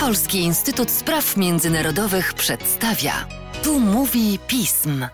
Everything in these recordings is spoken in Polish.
Polski Instytut Spraw Międzynarodowych przedstawia. Tu mówi pism.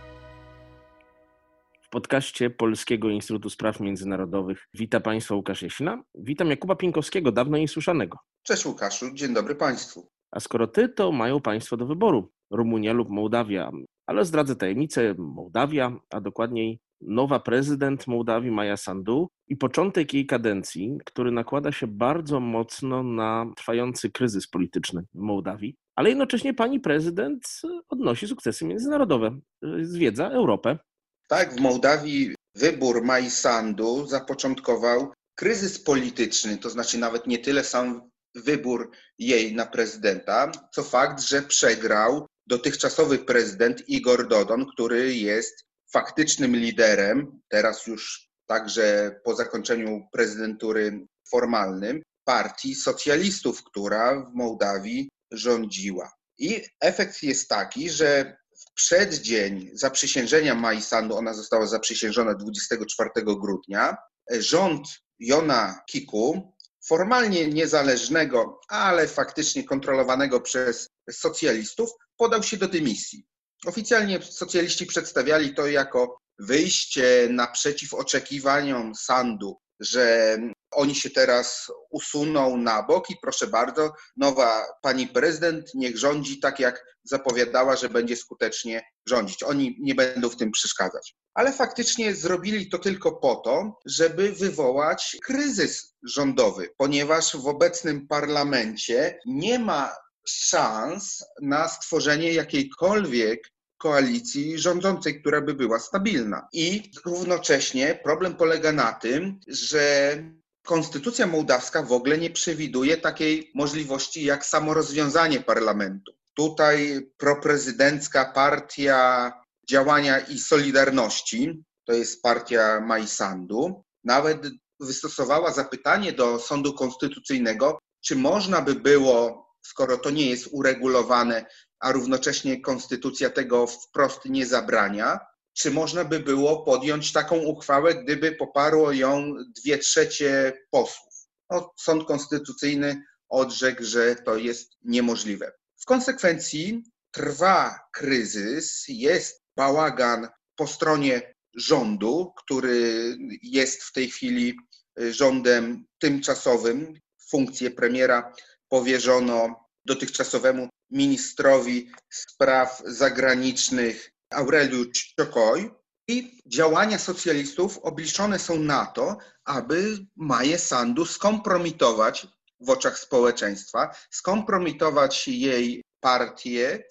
W podcaście Polskiego Instytutu Spraw Międzynarodowych wita Państwa Łukasz Jasina. Witam Jakuba Pinkowskiego, dawno niesłyszanego. Cześć Łukaszu, dzień dobry Państwu. A skoro ty, to mają Państwo do wyboru Rumunia lub Mołdawia. Ale zdradzę tajemnicę, Mołdawia, a dokładniej nowa prezydent Mołdawii Maja Sandu i początek jej kadencji, który nakłada się bardzo mocno na trwający kryzys polityczny w Mołdawii, ale jednocześnie pani prezydent odnosi sukcesy międzynarodowe, zwiedza Europę. Tak, w Mołdawii wybór Maji Sandu zapoczątkował kryzys polityczny, to znaczy nawet nie tyle sam wybór jej na prezydenta, co fakt, że przegrał dotychczasowy prezydent Igor Dodon, który jest faktycznym liderem, teraz już także po zakończeniu prezydentury formalnym, partii socjalistów, która w Mołdawii rządziła. I efekt jest taki, że w przeddzień zaprzysiężenia Mai Sandu, ona została zaprzysiężona 24 grudnia, rząd Jona Kiku, formalnie niezależnego, ale faktycznie kontrolowanego przez socjalistów, podał się do dymisji. Oficjalnie socjaliści przedstawiali to jako wyjście naprzeciw oczekiwaniom Sandu, że oni się teraz usuną na bok i proszę bardzo, nowa pani prezydent niech rządzi tak, jak zapowiadała, że będzie skutecznie rządzić. Oni nie będą w tym przeszkadzać. Ale faktycznie zrobili to tylko po to, żeby wywołać kryzys rządowy, ponieważ w obecnym parlamencie nie ma szans na stworzenie jakiejkolwiek koalicji rządzącej, która by była stabilna. I równocześnie problem polega na tym, że konstytucja mołdawska w ogóle nie przewiduje takiej możliwości jak samorozwiązanie parlamentu. Tutaj proprezydencka partia działania i solidarności, to jest partia Majsandu, nawet wystosowała zapytanie do sądu konstytucyjnego, czy można by było skoro to nie jest uregulowane, a równocześnie konstytucja tego wprost nie zabrania, czy można by było podjąć taką uchwałę, gdyby poparło ją dwie trzecie posłów? No, sąd konstytucyjny odrzekł, że to jest niemożliwe. W konsekwencji trwa kryzys, jest bałagan po stronie rządu, który jest w tej chwili rządem tymczasowym. Funkcję premiera powierzono dotychczasowemu ministrowi spraw zagranicznych Aureliu Czokoj i działania socjalistów obliczone są na to, aby Maję Sandu skompromitować w oczach społeczeństwa, skompromitować jej partię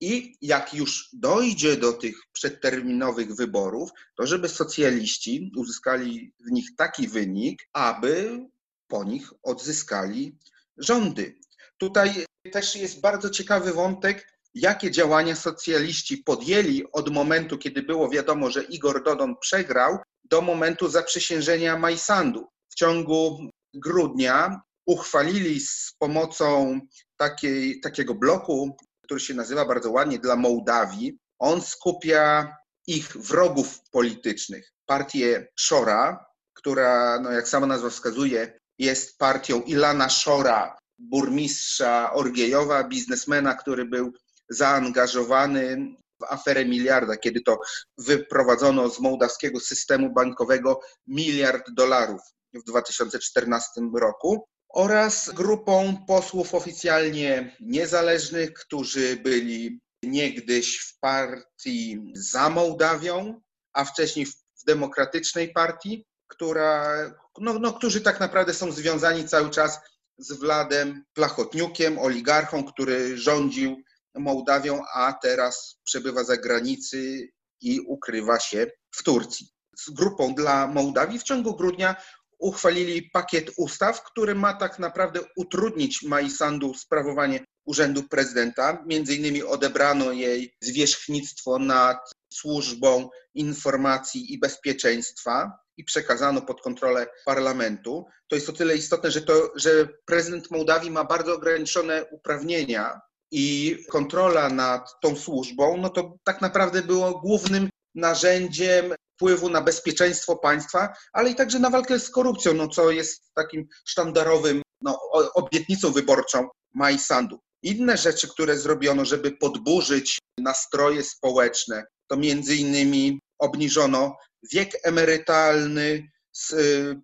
i jak już dojdzie do tych przedterminowych wyborów, to żeby socjaliści uzyskali w nich taki wynik, aby po nich odzyskali rządy. Tutaj też jest bardzo ciekawy wątek, jakie działania socjaliści podjęli od momentu, kiedy było wiadomo, że Igor Dodon przegrał, do momentu zaprzysiężenia Majsandu. W ciągu grudnia uchwalili z pomocą takiej, takiego bloku, który się nazywa bardzo ładnie dla Mołdawii. On skupia ich wrogów politycznych. Partię Szora, która, no jak sama nazwa wskazuje, jest partią Ilana Szora, burmistrza Orgiejowa, biznesmena, który był zaangażowany w aferę miliarda, kiedy to wyprowadzono z mołdawskiego systemu bankowego miliard dolarów w 2014 roku oraz grupą posłów oficjalnie niezależnych, którzy byli niegdyś w partii za Mołdawią, a wcześniej w demokratycznej partii, która, no, no, którzy tak naprawdę są związani cały czas z Wladem Plachotniukiem, oligarchą, który rządził Mołdawią, a teraz przebywa za granicy i ukrywa się w Turcji. Z grupą dla Mołdawii w ciągu grudnia uchwalili pakiet ustaw, który ma tak naprawdę utrudnić Mai Sandu sprawowanie urzędu prezydenta. Między innymi odebrano jej zwierzchnictwo nad służbą informacji i bezpieczeństwa i przekazano pod kontrolę parlamentu. To jest o tyle istotne, że, to, że prezydent Mołdawii ma bardzo ograniczone uprawnienia i kontrola nad tą służbą, no to tak naprawdę było głównym narzędziem wpływu na bezpieczeństwo państwa, ale i także na walkę z korupcją, no co jest takim sztandarowym no, obietnicą wyborczą Mai Sandu. Inne rzeczy, które zrobiono, żeby podburzyć nastroje społeczne, to między innymi obniżono wiek emerytalny z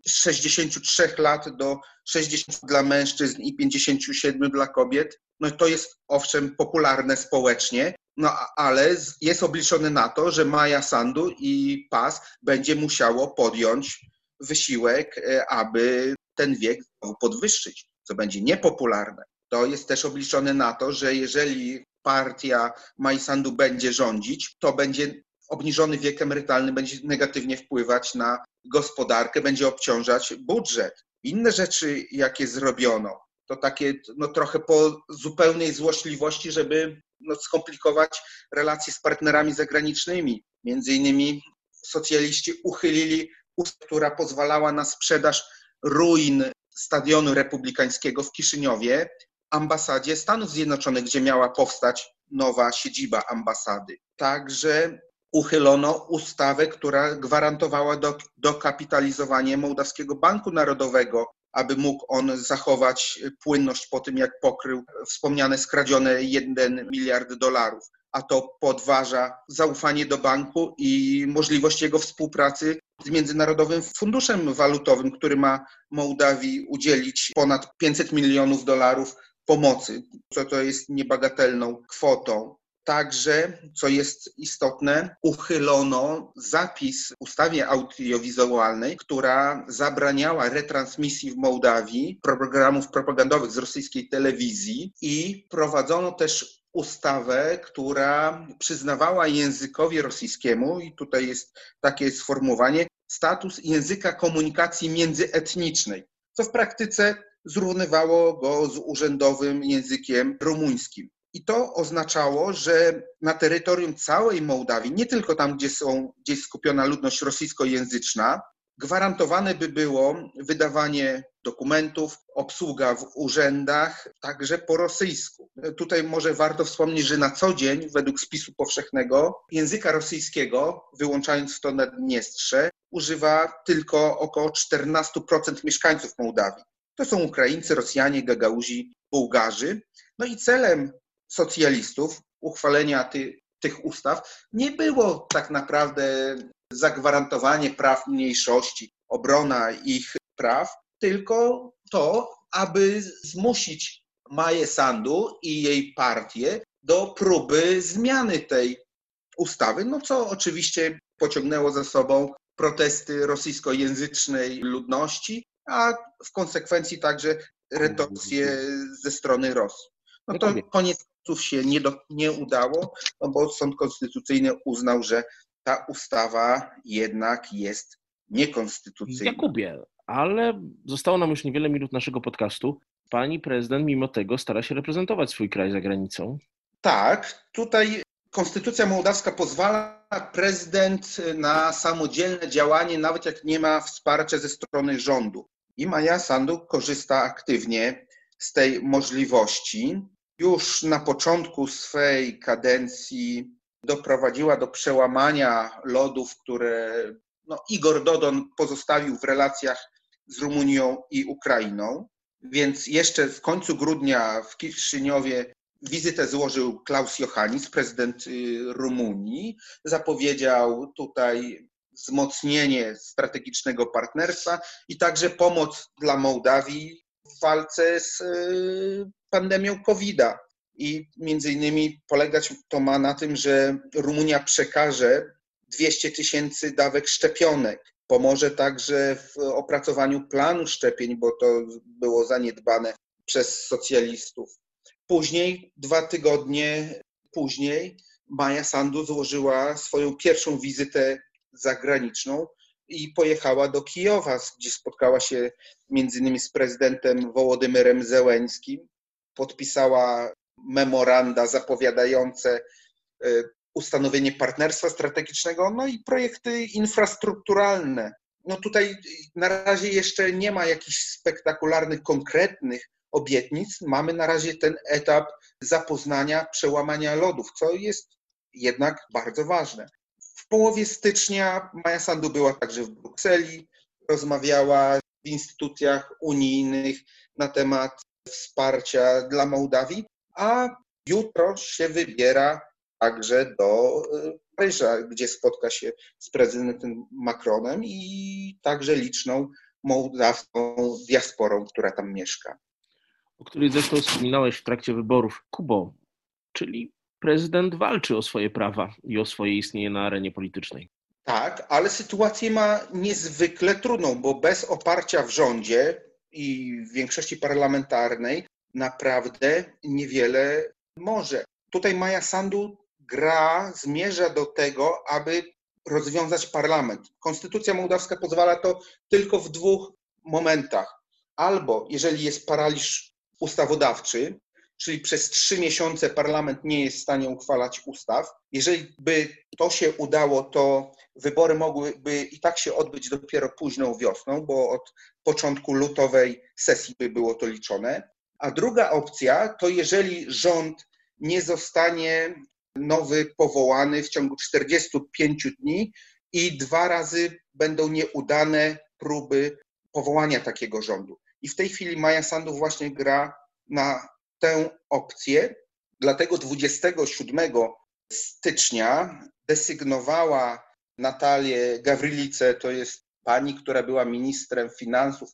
63 lat do 60 dla mężczyzn i 57 dla kobiet. No to jest owszem popularne społecznie, no ale jest obliczone na to, że Maja Sandu i PAS będzie musiało podjąć wysiłek, e, aby ten wiek podwyższyć, co będzie niepopularne. To jest też obliczone na to, że jeżeli partia Maja Sandu będzie rządzić, to będzie obniżony wiek emerytalny będzie negatywnie wpływać na gospodarkę, będzie obciążać budżet. Inne rzeczy, jakie zrobiono, to takie no, trochę po zupełnej złośliwości, żeby no, skomplikować relacje z partnerami zagranicznymi. Między innymi socjaliści uchylili ustawę, która pozwalała na sprzedaż ruin stadionu republikańskiego w Kiszyniowie, ambasadzie Stanów Zjednoczonych, gdzie miała powstać nowa siedziba ambasady. Także uchylono ustawę, która gwarantowała do, dokapitalizowanie Mołdawskiego Banku Narodowego, aby mógł on zachować płynność po tym, jak pokrył wspomniane skradzione 1 miliard dolarów. A to podważa zaufanie do banku i możliwość jego współpracy z Międzynarodowym Funduszem Walutowym, który ma Mołdawii udzielić ponad 500 milionów dolarów pomocy, co to jest niebagatelną kwotą. Także, co jest istotne, uchylono zapis w ustawie audiowizualnej, która zabraniała retransmisji w Mołdawii programów propagandowych z rosyjskiej telewizji i prowadzono też ustawę, która przyznawała językowi rosyjskiemu, i tutaj jest takie sformułowanie, status języka komunikacji międzyetnicznej, co w praktyce zrównywało go z urzędowym językiem rumuńskim. I to oznaczało, że na terytorium całej Mołdawii, nie tylko tam, gdzie, są, gdzie jest skupiona ludność rosyjskojęzyczna, gwarantowane by było wydawanie dokumentów, obsługa w urzędach, także po rosyjsku. Tutaj może warto wspomnieć, że na co dzień, według spisu powszechnego, języka rosyjskiego, wyłączając to Naddniestrze, używa tylko około 14% mieszkańców Mołdawii. To są Ukraińcy, Rosjanie, Gagauzi, Bułgarzy. No i celem socjalistów uchwalenia ty, tych ustaw nie było tak naprawdę zagwarantowanie praw mniejszości, obrona ich praw, tylko to, aby zmusić Maję Sandu i jej partię do próby zmiany tej ustawy, no co oczywiście pociągnęło za sobą protesty rosyjskojęzycznej ludności, a w konsekwencji także retocje ze strony Rosji. No to koniec się nie, do, nie udało, no bo Sąd Konstytucyjny uznał, że ta ustawa jednak jest niekonstytucyjna. Jakubie, ale zostało nam już niewiele minut naszego podcastu. Pani prezydent mimo tego stara się reprezentować swój kraj za granicą. Tak, tutaj Konstytucja mołdawska pozwala prezydent na samodzielne działanie, nawet jak nie ma wsparcia ze strony rządu. I Maja Sandu korzysta aktywnie z tej możliwości już na początku swej kadencji doprowadziła do przełamania lodów, które no, Igor Dodon pozostawił w relacjach z Rumunią i Ukrainą. Więc jeszcze w końcu grudnia w Kiszyniowie wizytę złożył Klaus Johannis, prezydent y, Rumunii. Zapowiedział tutaj wzmocnienie strategicznego partnerstwa i także pomoc dla Mołdawii w walce z y, pandemią COVID-a. I między innymi polegać to ma na tym, że Rumunia przekaże 200 tysięcy dawek szczepionek. Pomoże także w opracowaniu planu szczepień, bo to było zaniedbane przez socjalistów. Później, dwa tygodnie później, Maja Sandu złożyła swoją pierwszą wizytę zagraniczną i pojechała do Kijowa, gdzie spotkała się między innymi z prezydentem Wołodymyrem Zełęńskim. Podpisała memoranda zapowiadające y, ustanowienie partnerstwa strategicznego, no i projekty infrastrukturalne. No tutaj na razie jeszcze nie ma jakichś spektakularnych, konkretnych obietnic. Mamy na razie ten etap zapoznania, przełamania lodów, co jest jednak bardzo ważne. Połowie stycznia Maja Sandu była także w Brukseli, rozmawiała w instytucjach unijnych na temat wsparcia dla Mołdawii, a jutro się wybiera także do y, Paryża, gdzie spotka się z prezydentem Macronem i także liczną mołdawską diasporą, która tam mieszka. O której zresztą wspominałeś w trakcie wyborów. Kubo, czyli prezydent walczy o swoje prawa i o swoje istnienie na arenie politycznej. Tak, ale sytuację ma niezwykle trudną, bo bez oparcia w rządzie i w większości parlamentarnej naprawdę niewiele może. Tutaj Maja Sandu gra zmierza do tego, aby rozwiązać parlament. Konstytucja mołdawska pozwala to tylko w dwóch momentach. Albo jeżeli jest paraliż ustawodawczy, czyli przez trzy miesiące parlament nie jest w stanie uchwalać ustaw. Jeżeli by to się udało, to wybory mogłyby i tak się odbyć dopiero późną wiosną, bo od początku lutowej sesji by było to liczone. A druga opcja to jeżeli rząd nie zostanie nowy powołany w ciągu 45 dni i dwa razy będą nieudane próby powołania takiego rządu. I w tej chwili Maja Sandu właśnie gra na tę opcję. Dlatego 27 stycznia desygnowała Natalię Gawrylicę, to jest pani, która była ministrem finansów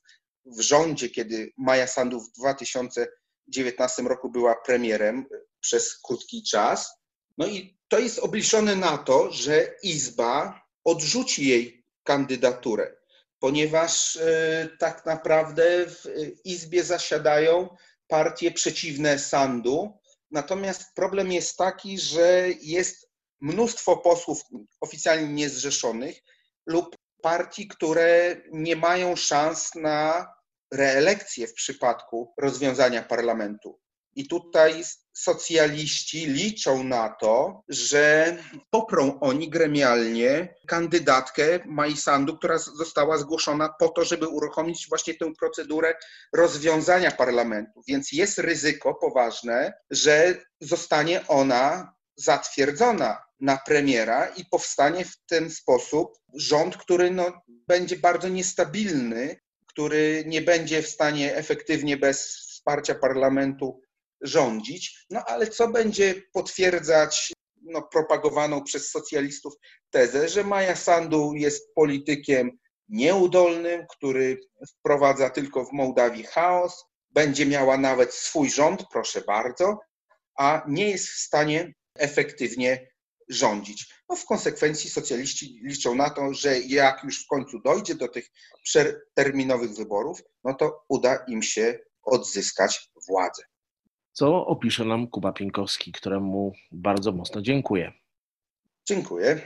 w rządzie, kiedy Maja Sandu w 2019 roku była premierem przez krótki czas. No i to jest obliczone na to, że Izba odrzuci jej kandydaturę, ponieważ e, tak naprawdę w Izbie zasiadają partie przeciwne Sandu. Natomiast problem jest taki, że jest mnóstwo posłów oficjalnie niezrzeszonych lub partii, które nie mają szans na reelekcję w przypadku rozwiązania parlamentu. I tutaj socjaliści liczą na to, że poprą oni gremialnie kandydatkę Majsandu, która została zgłoszona po to, żeby uruchomić właśnie tę procedurę rozwiązania parlamentu. Więc jest ryzyko poważne, że zostanie ona zatwierdzona na premiera i powstanie w ten sposób rząd, który no, będzie bardzo niestabilny, który nie będzie w stanie efektywnie bez wsparcia parlamentu rządzić. No ale co będzie potwierdzać no, propagowaną przez socjalistów tezę, że Maja Sandu jest politykiem nieudolnym, który wprowadza tylko w Mołdawii chaos, będzie miała nawet swój rząd, proszę bardzo, a nie jest w stanie efektywnie rządzić. No w konsekwencji socjaliści liczą na to, że jak już w końcu dojdzie do tych przeterminowych wyborów, no to uda im się odzyskać władzę co opisze nam Kuba Pienkowski, któremu bardzo mocno dziękuję. Dziękuję.